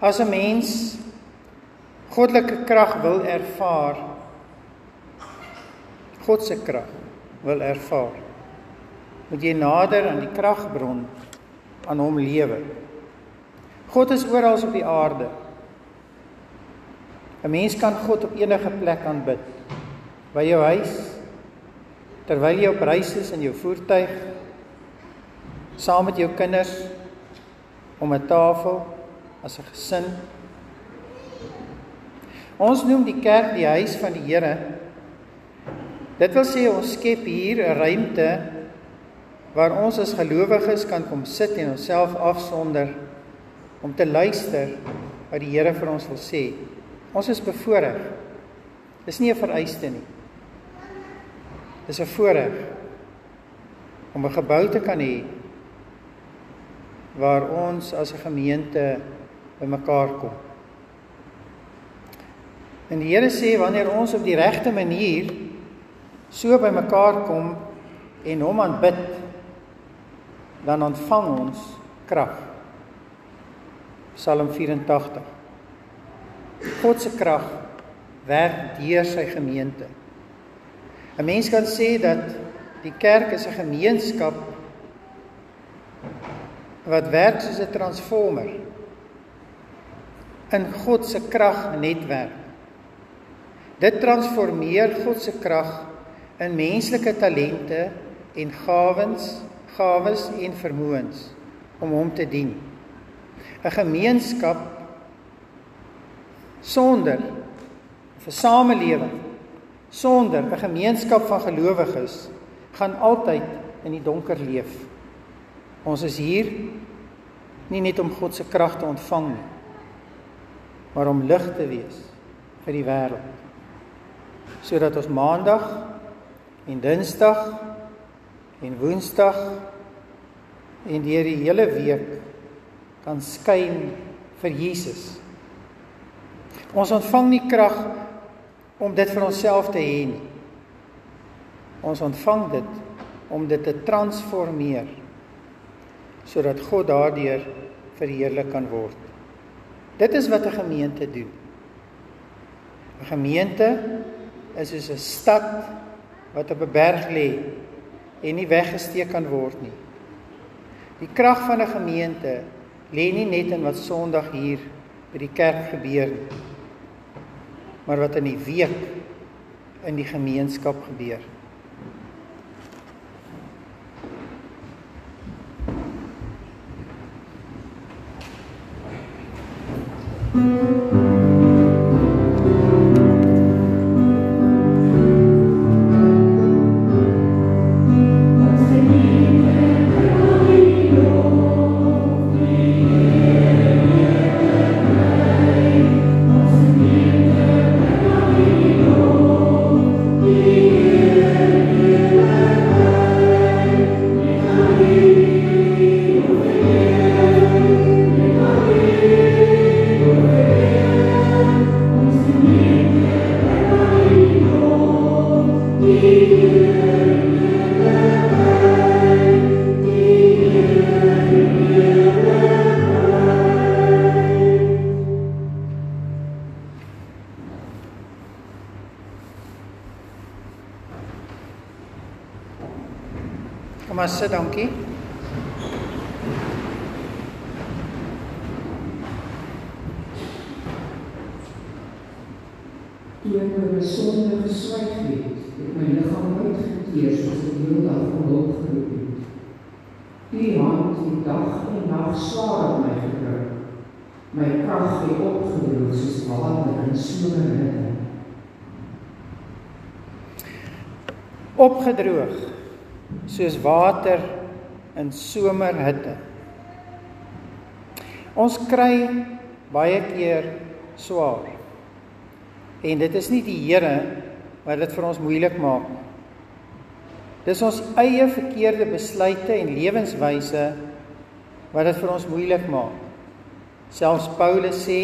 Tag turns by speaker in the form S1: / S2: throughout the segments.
S1: As 'n mens goddelike krag wil ervaar, God se krag wil ervaar, moet jy nader aan die kragbron aan hom lewe. God is oral op die aarde. 'n Mens kan God op enige plek aanbid. By jou huis, terwyl jy op reis is in jou voertuig, saam met jou kinders om 'n tafel as 'n gesin. Ons noem die kerk die huis van die Here. Dit wil sê ons skep hier 'n ruimte waar ons as gelowiges kan kom sit en onsself afsonder om te luister wat die Here vir ons wil sê. Ons is bevoorreg. Dis nie 'n vereiste nie. Dis 'n voorreg om 'n gebou te kan hê waar ons as 'n gemeente bymekaar kom. En die Here sê wanneer ons op die regte manier so bymekaar kom en hom aanbid, dan ontvang ons krag. Psalm 84. God se krag werk deur sy gemeente. 'n Mens kan sê dat die kerk is 'n gemeenskap wat werk soos 'n transformer in God se kragnetwerk. Dit transformeer God se krag in menslike talente en gawens, gawes en vermoëns om hom te dien. 'n Gemeenskap sonder 'n samelewing sonder 'n gemeenskap van gelowiges gaan altyd in die donker leef. Ons is hier nie net om God se krag te ontvang nie, maar om lig te wees vir die wêreld. Sodat ons maandag en dinsdag en woensdag en deur die hele week kan skyn vir Jesus. Ons ontvang nie krag om dit vir onsself te hê nie. Ons ontvang dit om dit te transformeer sodat God daardeur verheerlik kan word. Dit is wat 'n gemeente doen. 'n Gemeente is soos 'n stad wat op 'n berg lê en nie weggesteek kan word nie. Die krag van 'n gemeente lê nie net in wat Sondag hier by die kerk gebeur nie, maar wat in die week in die gemeenskap gebeur. Kom
S2: Opgedroog soos water in somerhitte.
S1: Ons kry baie keer swaar. En dit is nie die Here wat dit vir ons moeilik maak nie. Dis ons eie verkeerde besluite en lewenswyse wat dit vir ons moeilik maak. Selfs Paulus sê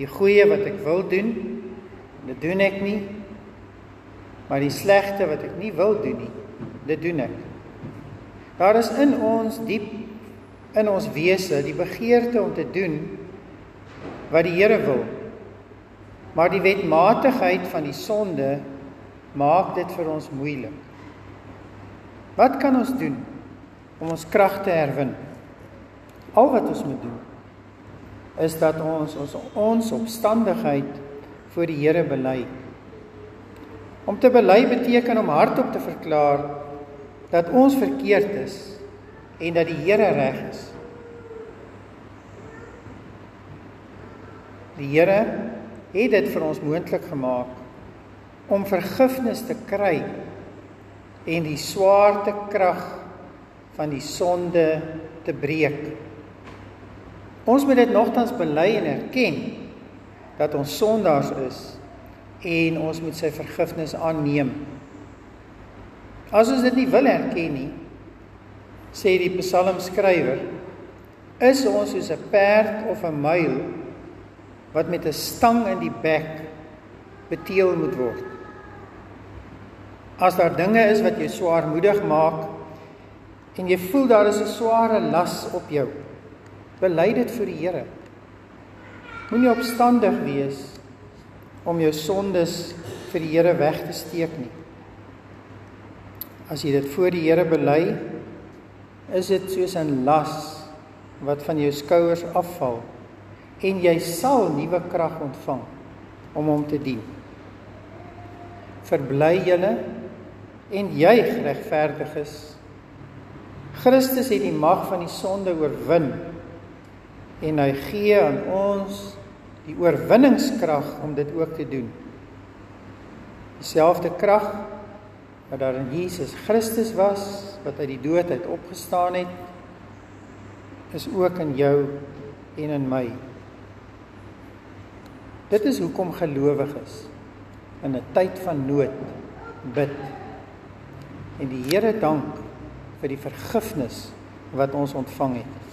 S1: die goeie wat ek wil doen, dit doen ek nie. Maar die slegte wat ek nie wil doen nie, dit doen ek. Daar is in ons diep in ons wese die begeerte om te doen wat die Here wil. Maar die wetmatigheid van die sonde maak dit vir ons moeilik. Wat kan ons doen om ons krag te herwin? Al wat ons moet doen is dat ons ons ons opstandigheid voor die Here bely. Om te bely beteken om hardop te verklaar dat ons verkeerd is en dat die Here reg is. Die Here het dit vir ons moontlik gemaak om vergifnis te kry en die swaarte krag van die sonde te breek. Ons moet dit nogtans bely en erken dat ons sondaars is en ons moet sy vergifnis aanneem. As ons dit nie wil erken nie, sê die psalmskrywer, is ons soos 'n perd of 'n muil wat met 'n stang in die bek beteel moet word. As daar dinge is wat jou swaarmoedig maak en jy voel daar is 'n sware las op jou, bely dit vir die Here. Moenie opstandig wees om jou sondes vir die Here weg te steek nie. As jy dit voor die Here bely, is dit soos 'n las wat van jou skouers afval en jy sal nuwe krag ontvang om hom te dien. Verbly julle en juig regverdiges. Christus het die mag van die sonde oorwin en hy gee aan ons die oorwinningskrag om dit ook te doen. Dieselfde krag wat daar in Jesus Christus was wat uit die dood uit opgestaan het is ook in jou en in my. Dit is hoekom gelowiges in 'n tyd van nood bid en die Here dank vir die vergifnis wat ons ontvang het.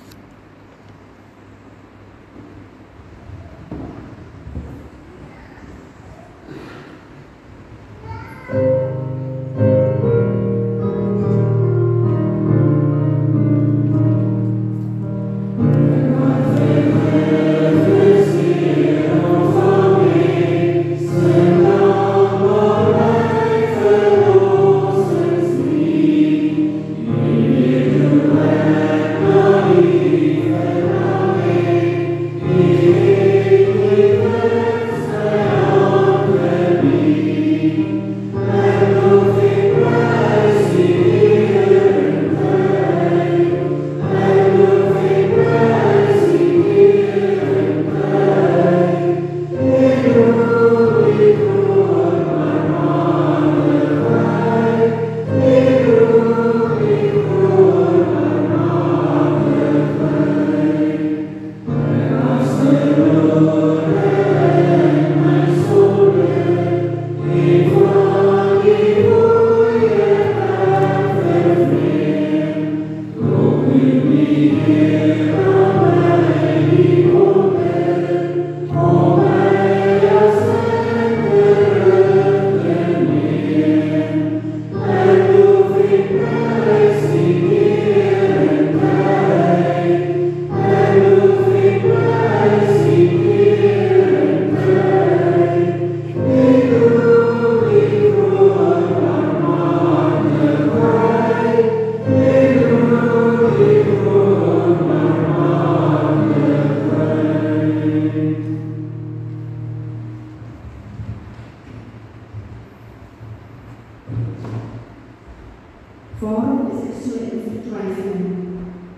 S3: Waarom is ek so in vertwyfeling?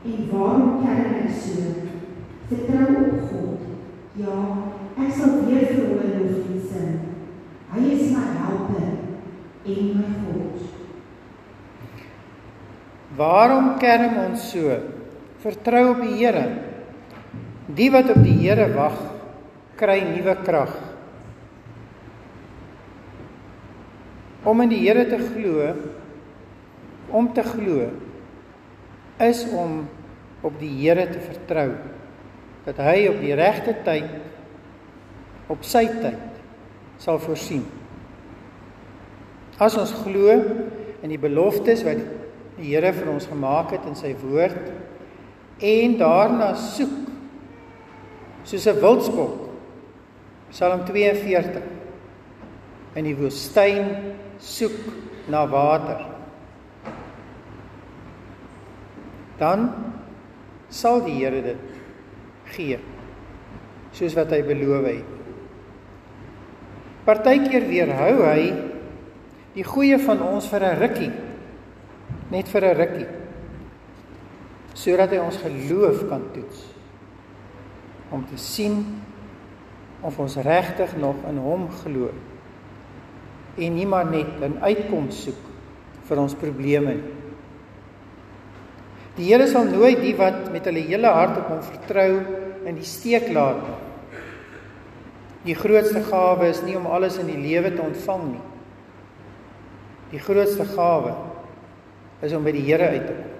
S3: En waarom kerm ek so? Vertrou op God. Ja, ek sal weer vir hom lof sing. Hy is my helper en my God.
S1: Waarom kerm ons so? Vertrou op die Here. Die wat op die Here wag, kry nuwe krag. Om in die Here te glo, om te glo is om op die Here te vertrou dat hy op die regte tyd op sy tyd sal voorsien. As ons glo in die beloftes wat die Here vir ons gemaak het in sy woord en daarna soek soos 'n wildsbok Psalm 42 in die woestyn soek na water dan sal die Here dit gee soos wat hy beloof het. Partykeer weerhou hy die goeie van ons vir 'n rukkie net vir 'n rukkie sodat hy ons geloof kan toets om te sien of ons regtig nog in hom glo en nie maar net 'n uitkoms soek vir ons probleme nie. Die Here sal nooit die wat met hulle hele hart op hom vertrou in die steek laat nie. Die grootste gawe is nie om alles in die lewe te ontvang nie. Die grootste gawe is om by die Here uit te kom.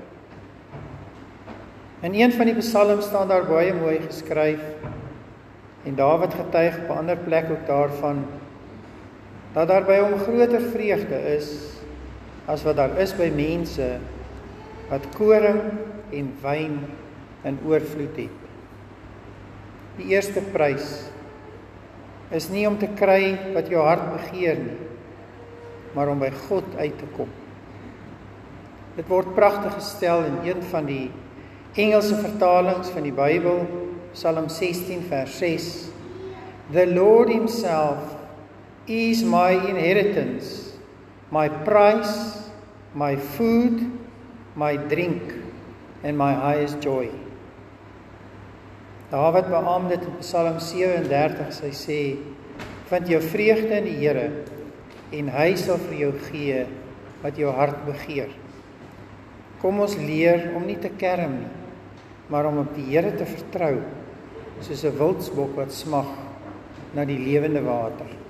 S1: In een van die psalms staan daar baie mooi geskryf en Dawid getuig op 'n ander plek ook daarvan dat daar by hom groter vreugde is as wat daar is by mense wat koring en wyn in oorvloed het. Die eerste prys is nie om te kry wat jou hart begeer nie, maar om by God uit te kom. Dit word pragtig gestel in een van die Engelse vertalings van die Bybel, Psalm 16 vers 6. The Lord himself is my inheritance, my price, my food my drink and my highest joy. Dawid beamoed dit in Psalm 37, hy sê: "Vind jou vreugde in die Here en hy sal vir jou gee wat jou hart begeer." Kom ons leer om nie te kerm nie, maar om op die Here te vertrou, soos 'n wildsbok wat smag na die lewende water.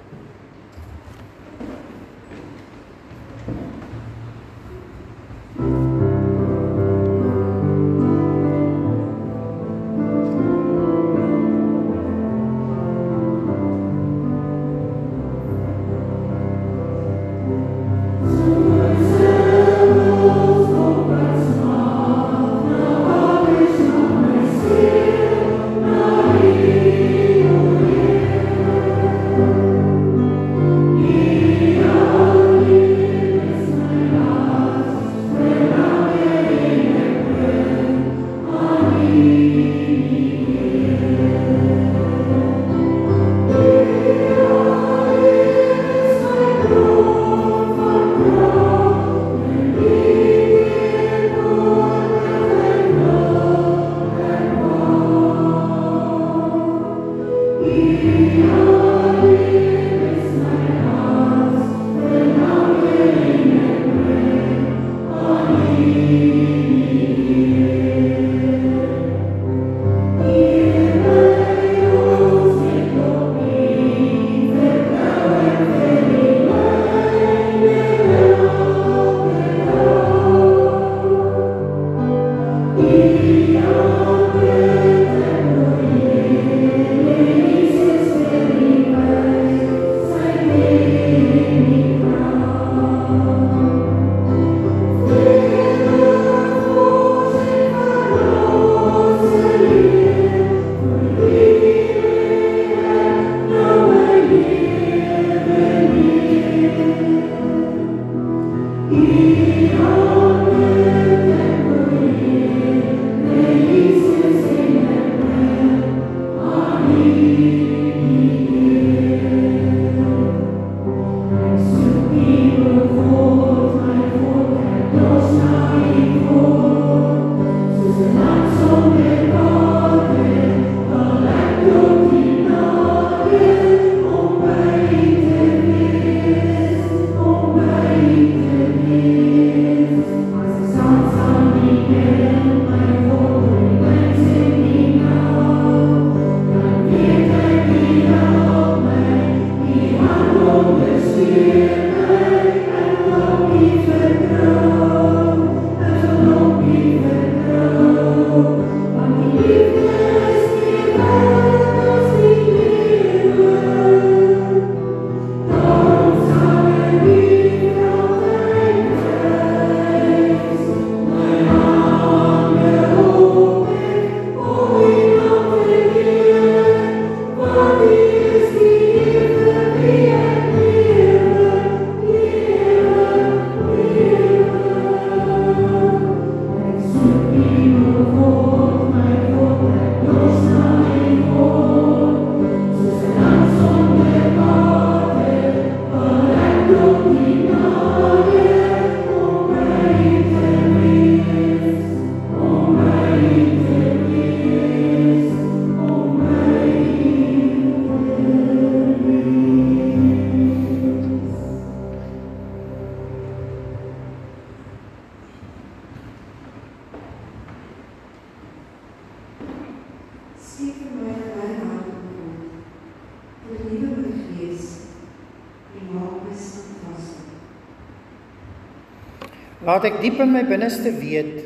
S4: Laat ek diep in my binneste weet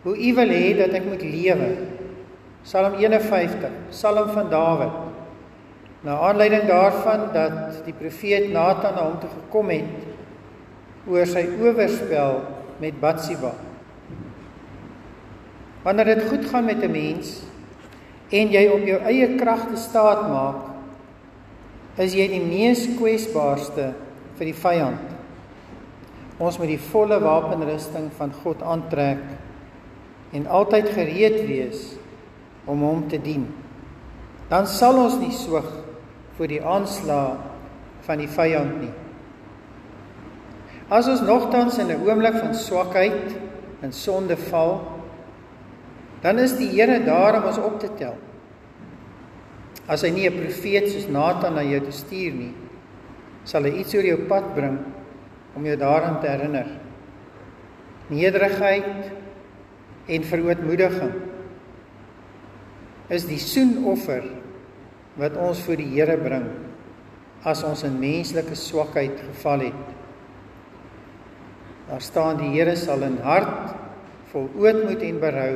S4: hoe U wil hê dat ek moet lewe. Psalm 51, Psalm van Dawid. Na aanleiding daarvan dat die profeet Nathan na hom toe gekom het oor sy oorspel met Batsheba. Wanneer dit goed gaan met 'n mens en jy op jou eie kragte staat maak, is jy die mees kwesbaarste vir die vyand. Ons moet die volle wapenrusting van God aantrek en altyd gereed wees om hom te dien. Dan sal ons nie soog vir die aanslag van die vyand nie. As ons nogtans in 'n oomblik van swakheid en sonde val, dan is die Here daar om ons op te tel. As hy nie 'n profeet soos Nathan na jou toe stuur nie, sal hy iets oor jou pad bring om jou daaraan te herinner. Nederigheid en verootmoediging is die soenoffer wat ons voor die Here bring as ons in menslike swakheid geval het. Daar staan die Here sal in hart vol ootmoed en berou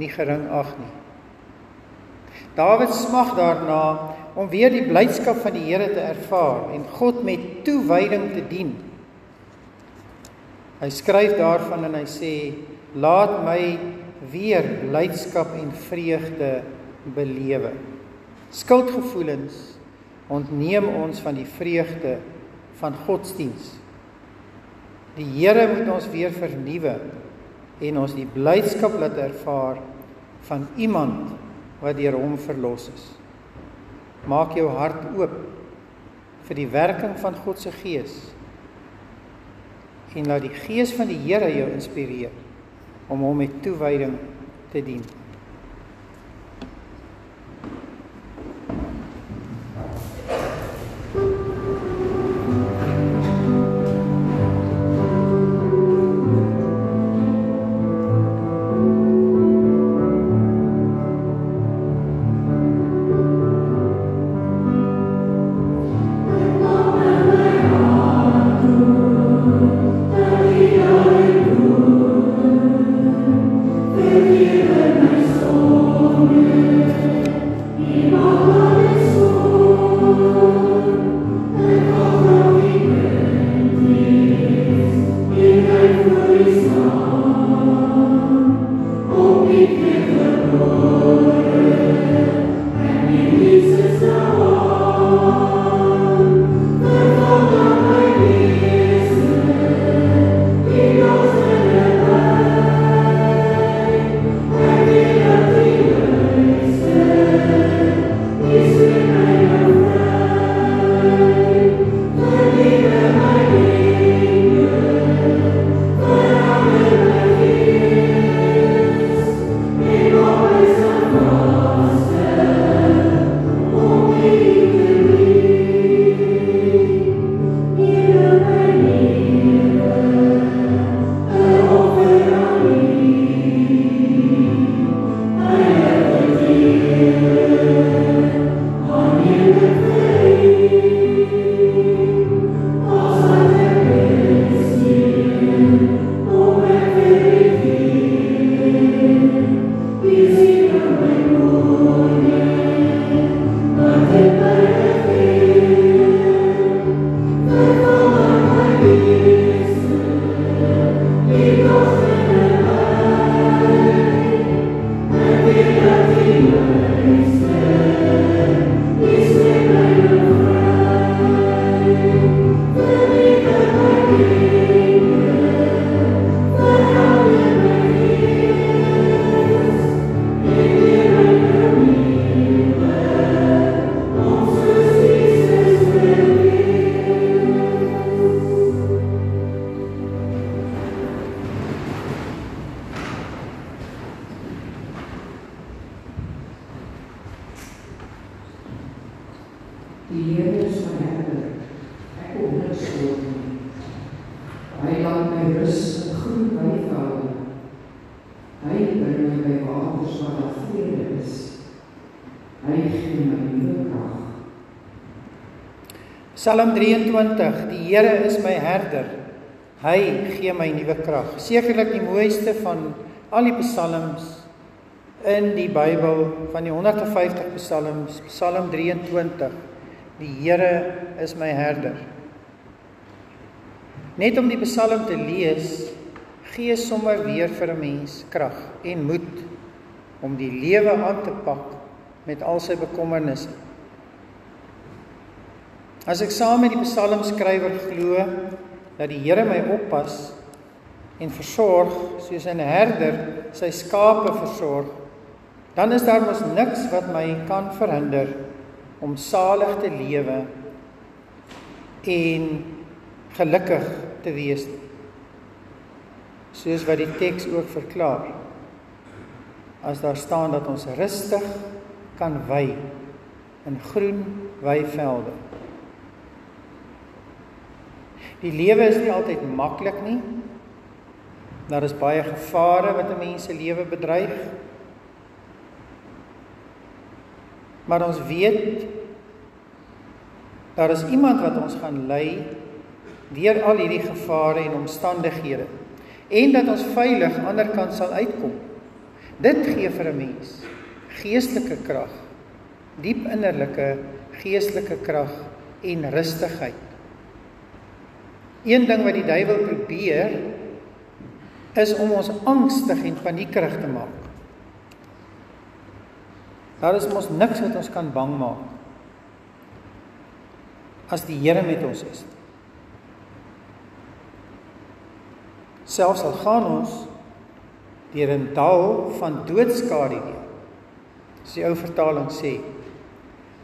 S4: nie gering ag nie. Dawid smag daarna om weer die blydskap van die Here te ervaar en God met toewyding te dien. Hy skryf daarvan en hy sê: "Laat my weer blydskap en vreugde belewe." Skuldgevoelens ontneem ons van die vreugde van godsdiens. Die Here moet ons weer vernuwe en ons die blydskap laat ervaar van iemand wat deur hom verlos is. Maak jou hart oop vir die werking van God se Gees en laat die Gees van die Here jou inspireer om hom met toewyding te dien.
S2: Die Here is my herder. Ek kom niks voor nie. Hy laat my rus in groen weivelde. Hy bring my by waters waar daar vrede is. Hy gee my nuwe krag.
S1: Psalm 23: Die Here is my herder. Hy gee my nuwe krag. Sekerlik die mooiste van al die psalms in die Bybel van die 150 psalms, Psalm 23. Die Here is my herder. Net om die psalm te lees, gee sommer weer vir 'n mens krag en moed om die lewe aan te pak met al sy bekommernisse. As ek saam met die psalmskrywer glo dat die Here my oppas en versorg soos 'n herder sy skape versorg, dan is daar mos niks wat my kan verhinder om salig te lewe en gelukkig te wees. Soos wat die teks ook verklaar. As daar staan dat ons rustig kan wy in groen weivelde. Die lewe is nie altyd maklik nie. Daar is baie gevare wat 'n mens se lewe bedreig. Maar ons weet daar is iemand wat ons gaan lei deur al hierdie gevare en omstandighede en dat ons veilig aan die ander kant sal uitkom. Dit gee vir 'n mens geestelike krag, diep innerlike geestelike krag en rustigheid. Een ding wat die duiwel probeer is om ons angstig en paniekerig te maak. Daar is mos niks wat ons kan bang maak as die Here met ons is. Selfs al gaan ons deur 'n dal van doodskade deur. Soos die ou vertaling sê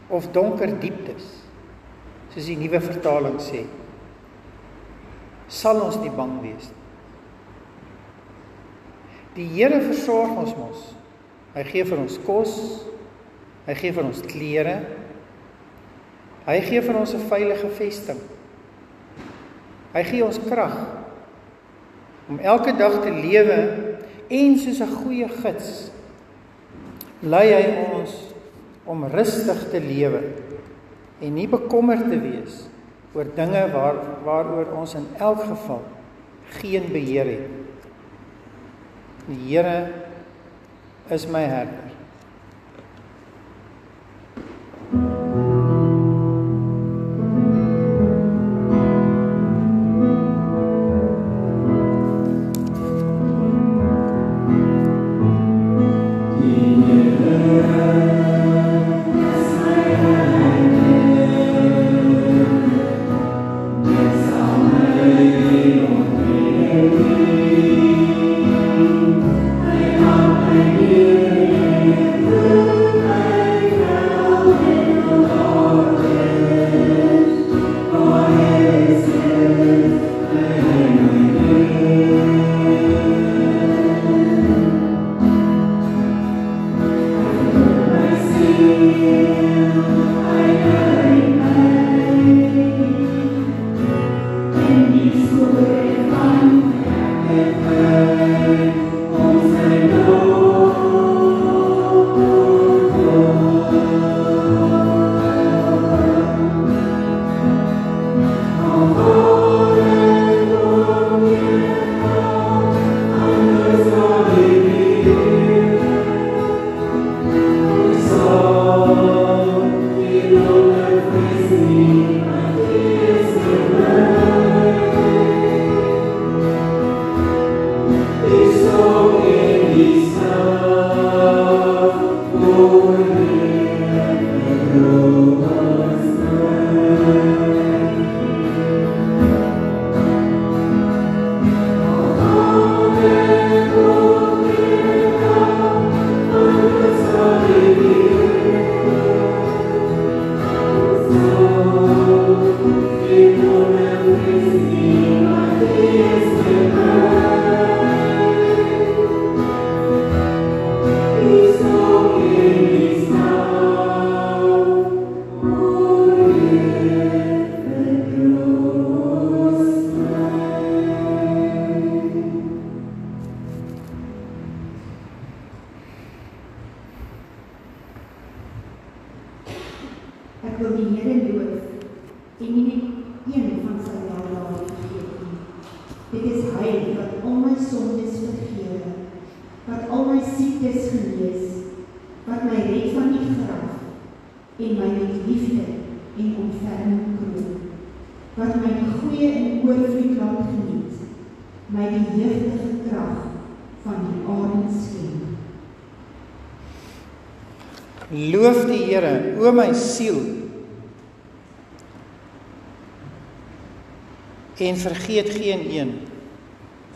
S1: of donker dieptes. Soos die nuwe vertaling sê. Sal ons nie bang wees nie. Die Here versorg ons mos. Hy gee vir ons kos. Hy gee vir ons klere. Hy gee vir ons 'n veilige vesting. Hy gee ons krag om elke dag te lewe en soos 'n goeie gids lei hy ons om rustig te lewe en nie bekommerd te wees oor dinge waar waaroor ons in elk geval geen beheer het. Die Here is my herder.
S3: Loof die
S1: Here, o my siel. En vergeet geen een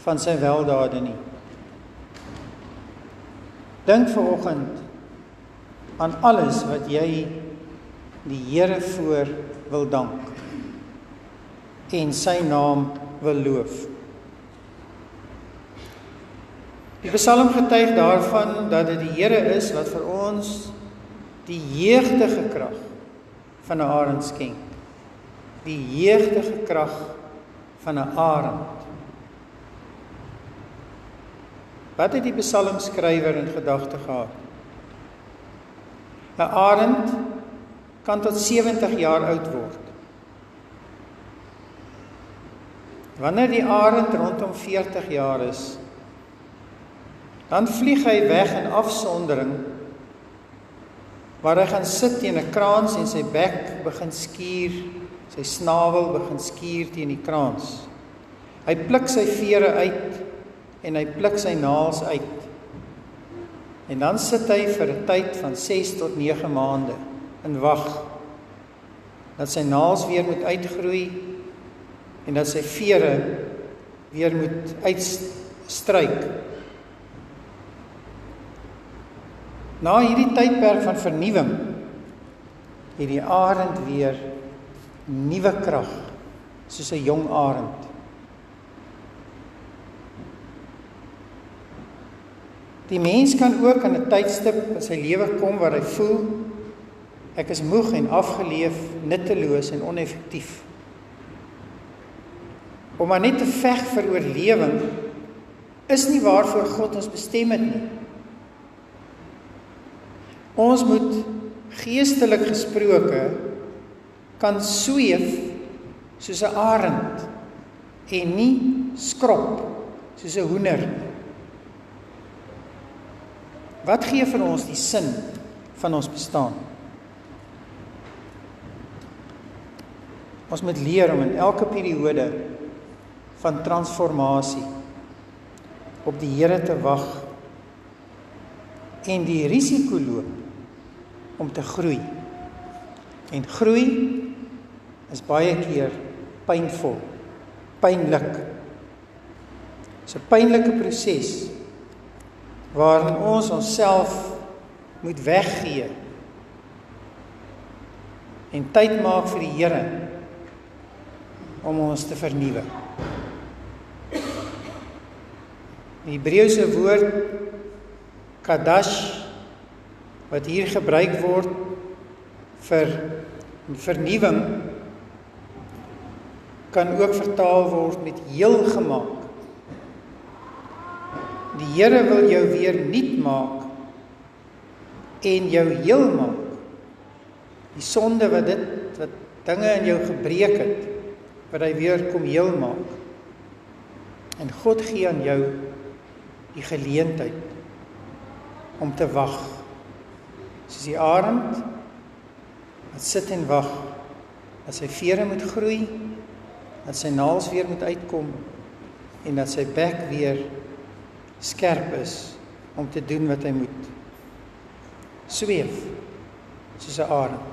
S1: van sy weldade nie. Dink vanoggend aan alles wat jy die Here voor wil dank en sy naam wil loof. Die Psalm getuig daarvan dat dit die Here is wat vir ons die jeugdige krag van 'n arend skenk. Die jeugdige krag van 'n arend. Wat het die psalmskrywer in gedagte gehad? 'n Arend kan tot 70 jaar oud word. Wanneer die arend rondom 40 jaar is, dan vlieg hy weg in afsondering waar hy gaan sit teen 'n kraans en sy bek begin skuur, sy snavel begin skuur teen die kraans. Hy pluk sy vere uit en hy pluk sy naels uit. En dan sit hy vir 'n tyd van 6 tot 9 maande in wag dat sy naels weer moet uitgroei en dat sy vere weer moet uitstryk. Na hierdie tydperk van vernuwing het die arend weer nuwe krag soos 'n jong arend. Die mens kan ook aan 'n tydstip in sy lewe kom waar hy voel ek is moeg en afgeleef, nutteloos en oneffektief. Om maar net te veg vir oorlewing is nie waarvoor God ons bestem het nie. Ons moet geestelik gesproke kan sweef soos 'n arend en nie skrop soos 'n hoender. Wat gee vir ons die sin van ons bestaan? Ons moet leer om in elke periode van transformasie op die Here te wag en die risiko loop om te groei. En groei is baie keer pynvol, pynlik. Dit is 'n pynlike proses waarin ons onsself moet weggee en tyd maak vir die Here om ons te vernuwe. Die Hebreëse woord kadash wat hier gebruik word vir vernuwing kan ook vertaal word met heel gemaak. Die Here wil jou weer nuut maak en jou heel maak. Die sonde wat dit wat dinge in jou gebreek het, wat hy weer kom heel maak. En God gee aan jou die geleentheid om te wag. Soos die arend wat sit en wag dat sy vere moet groei, dat sy naels weer moet uitkom en dat sy bek weer skerp is om te doen wat hy moet. Sweef soos 'n arend.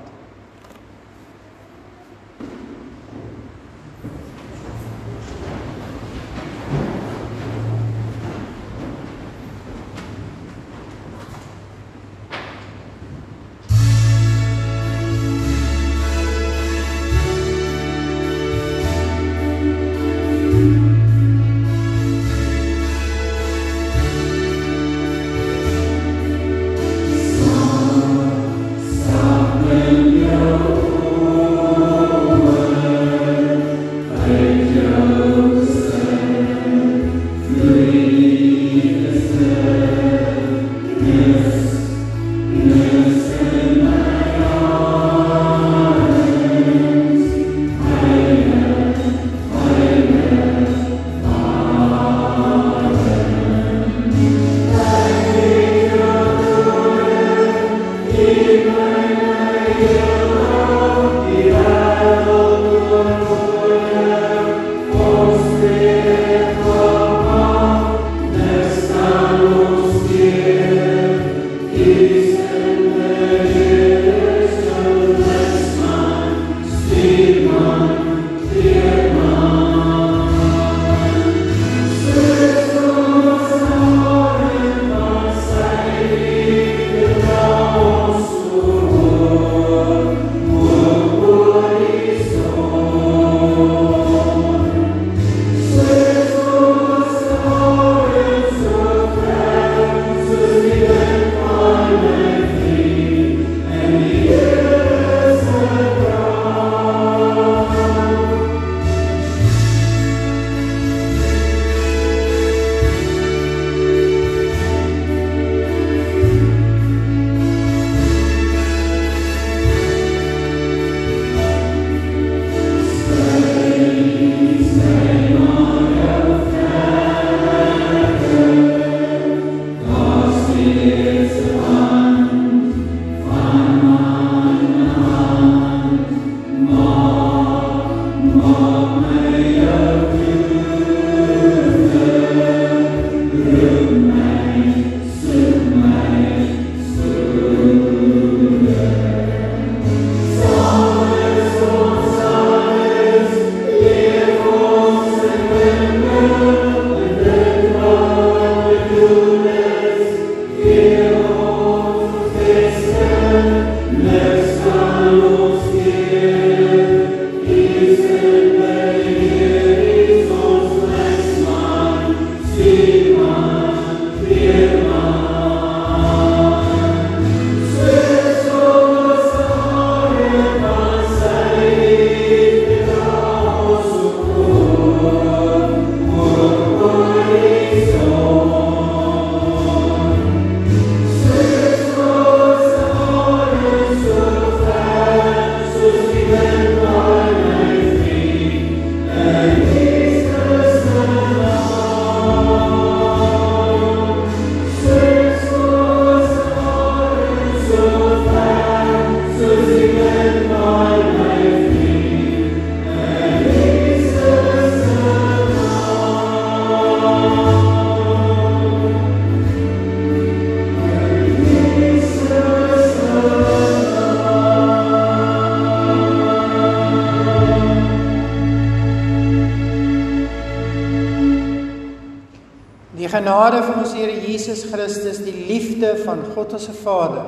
S1: Vader,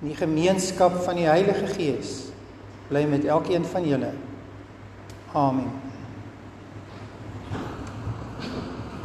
S1: en die gemeenskap van die Heilige Gees bly met elkeen van julle. Amen.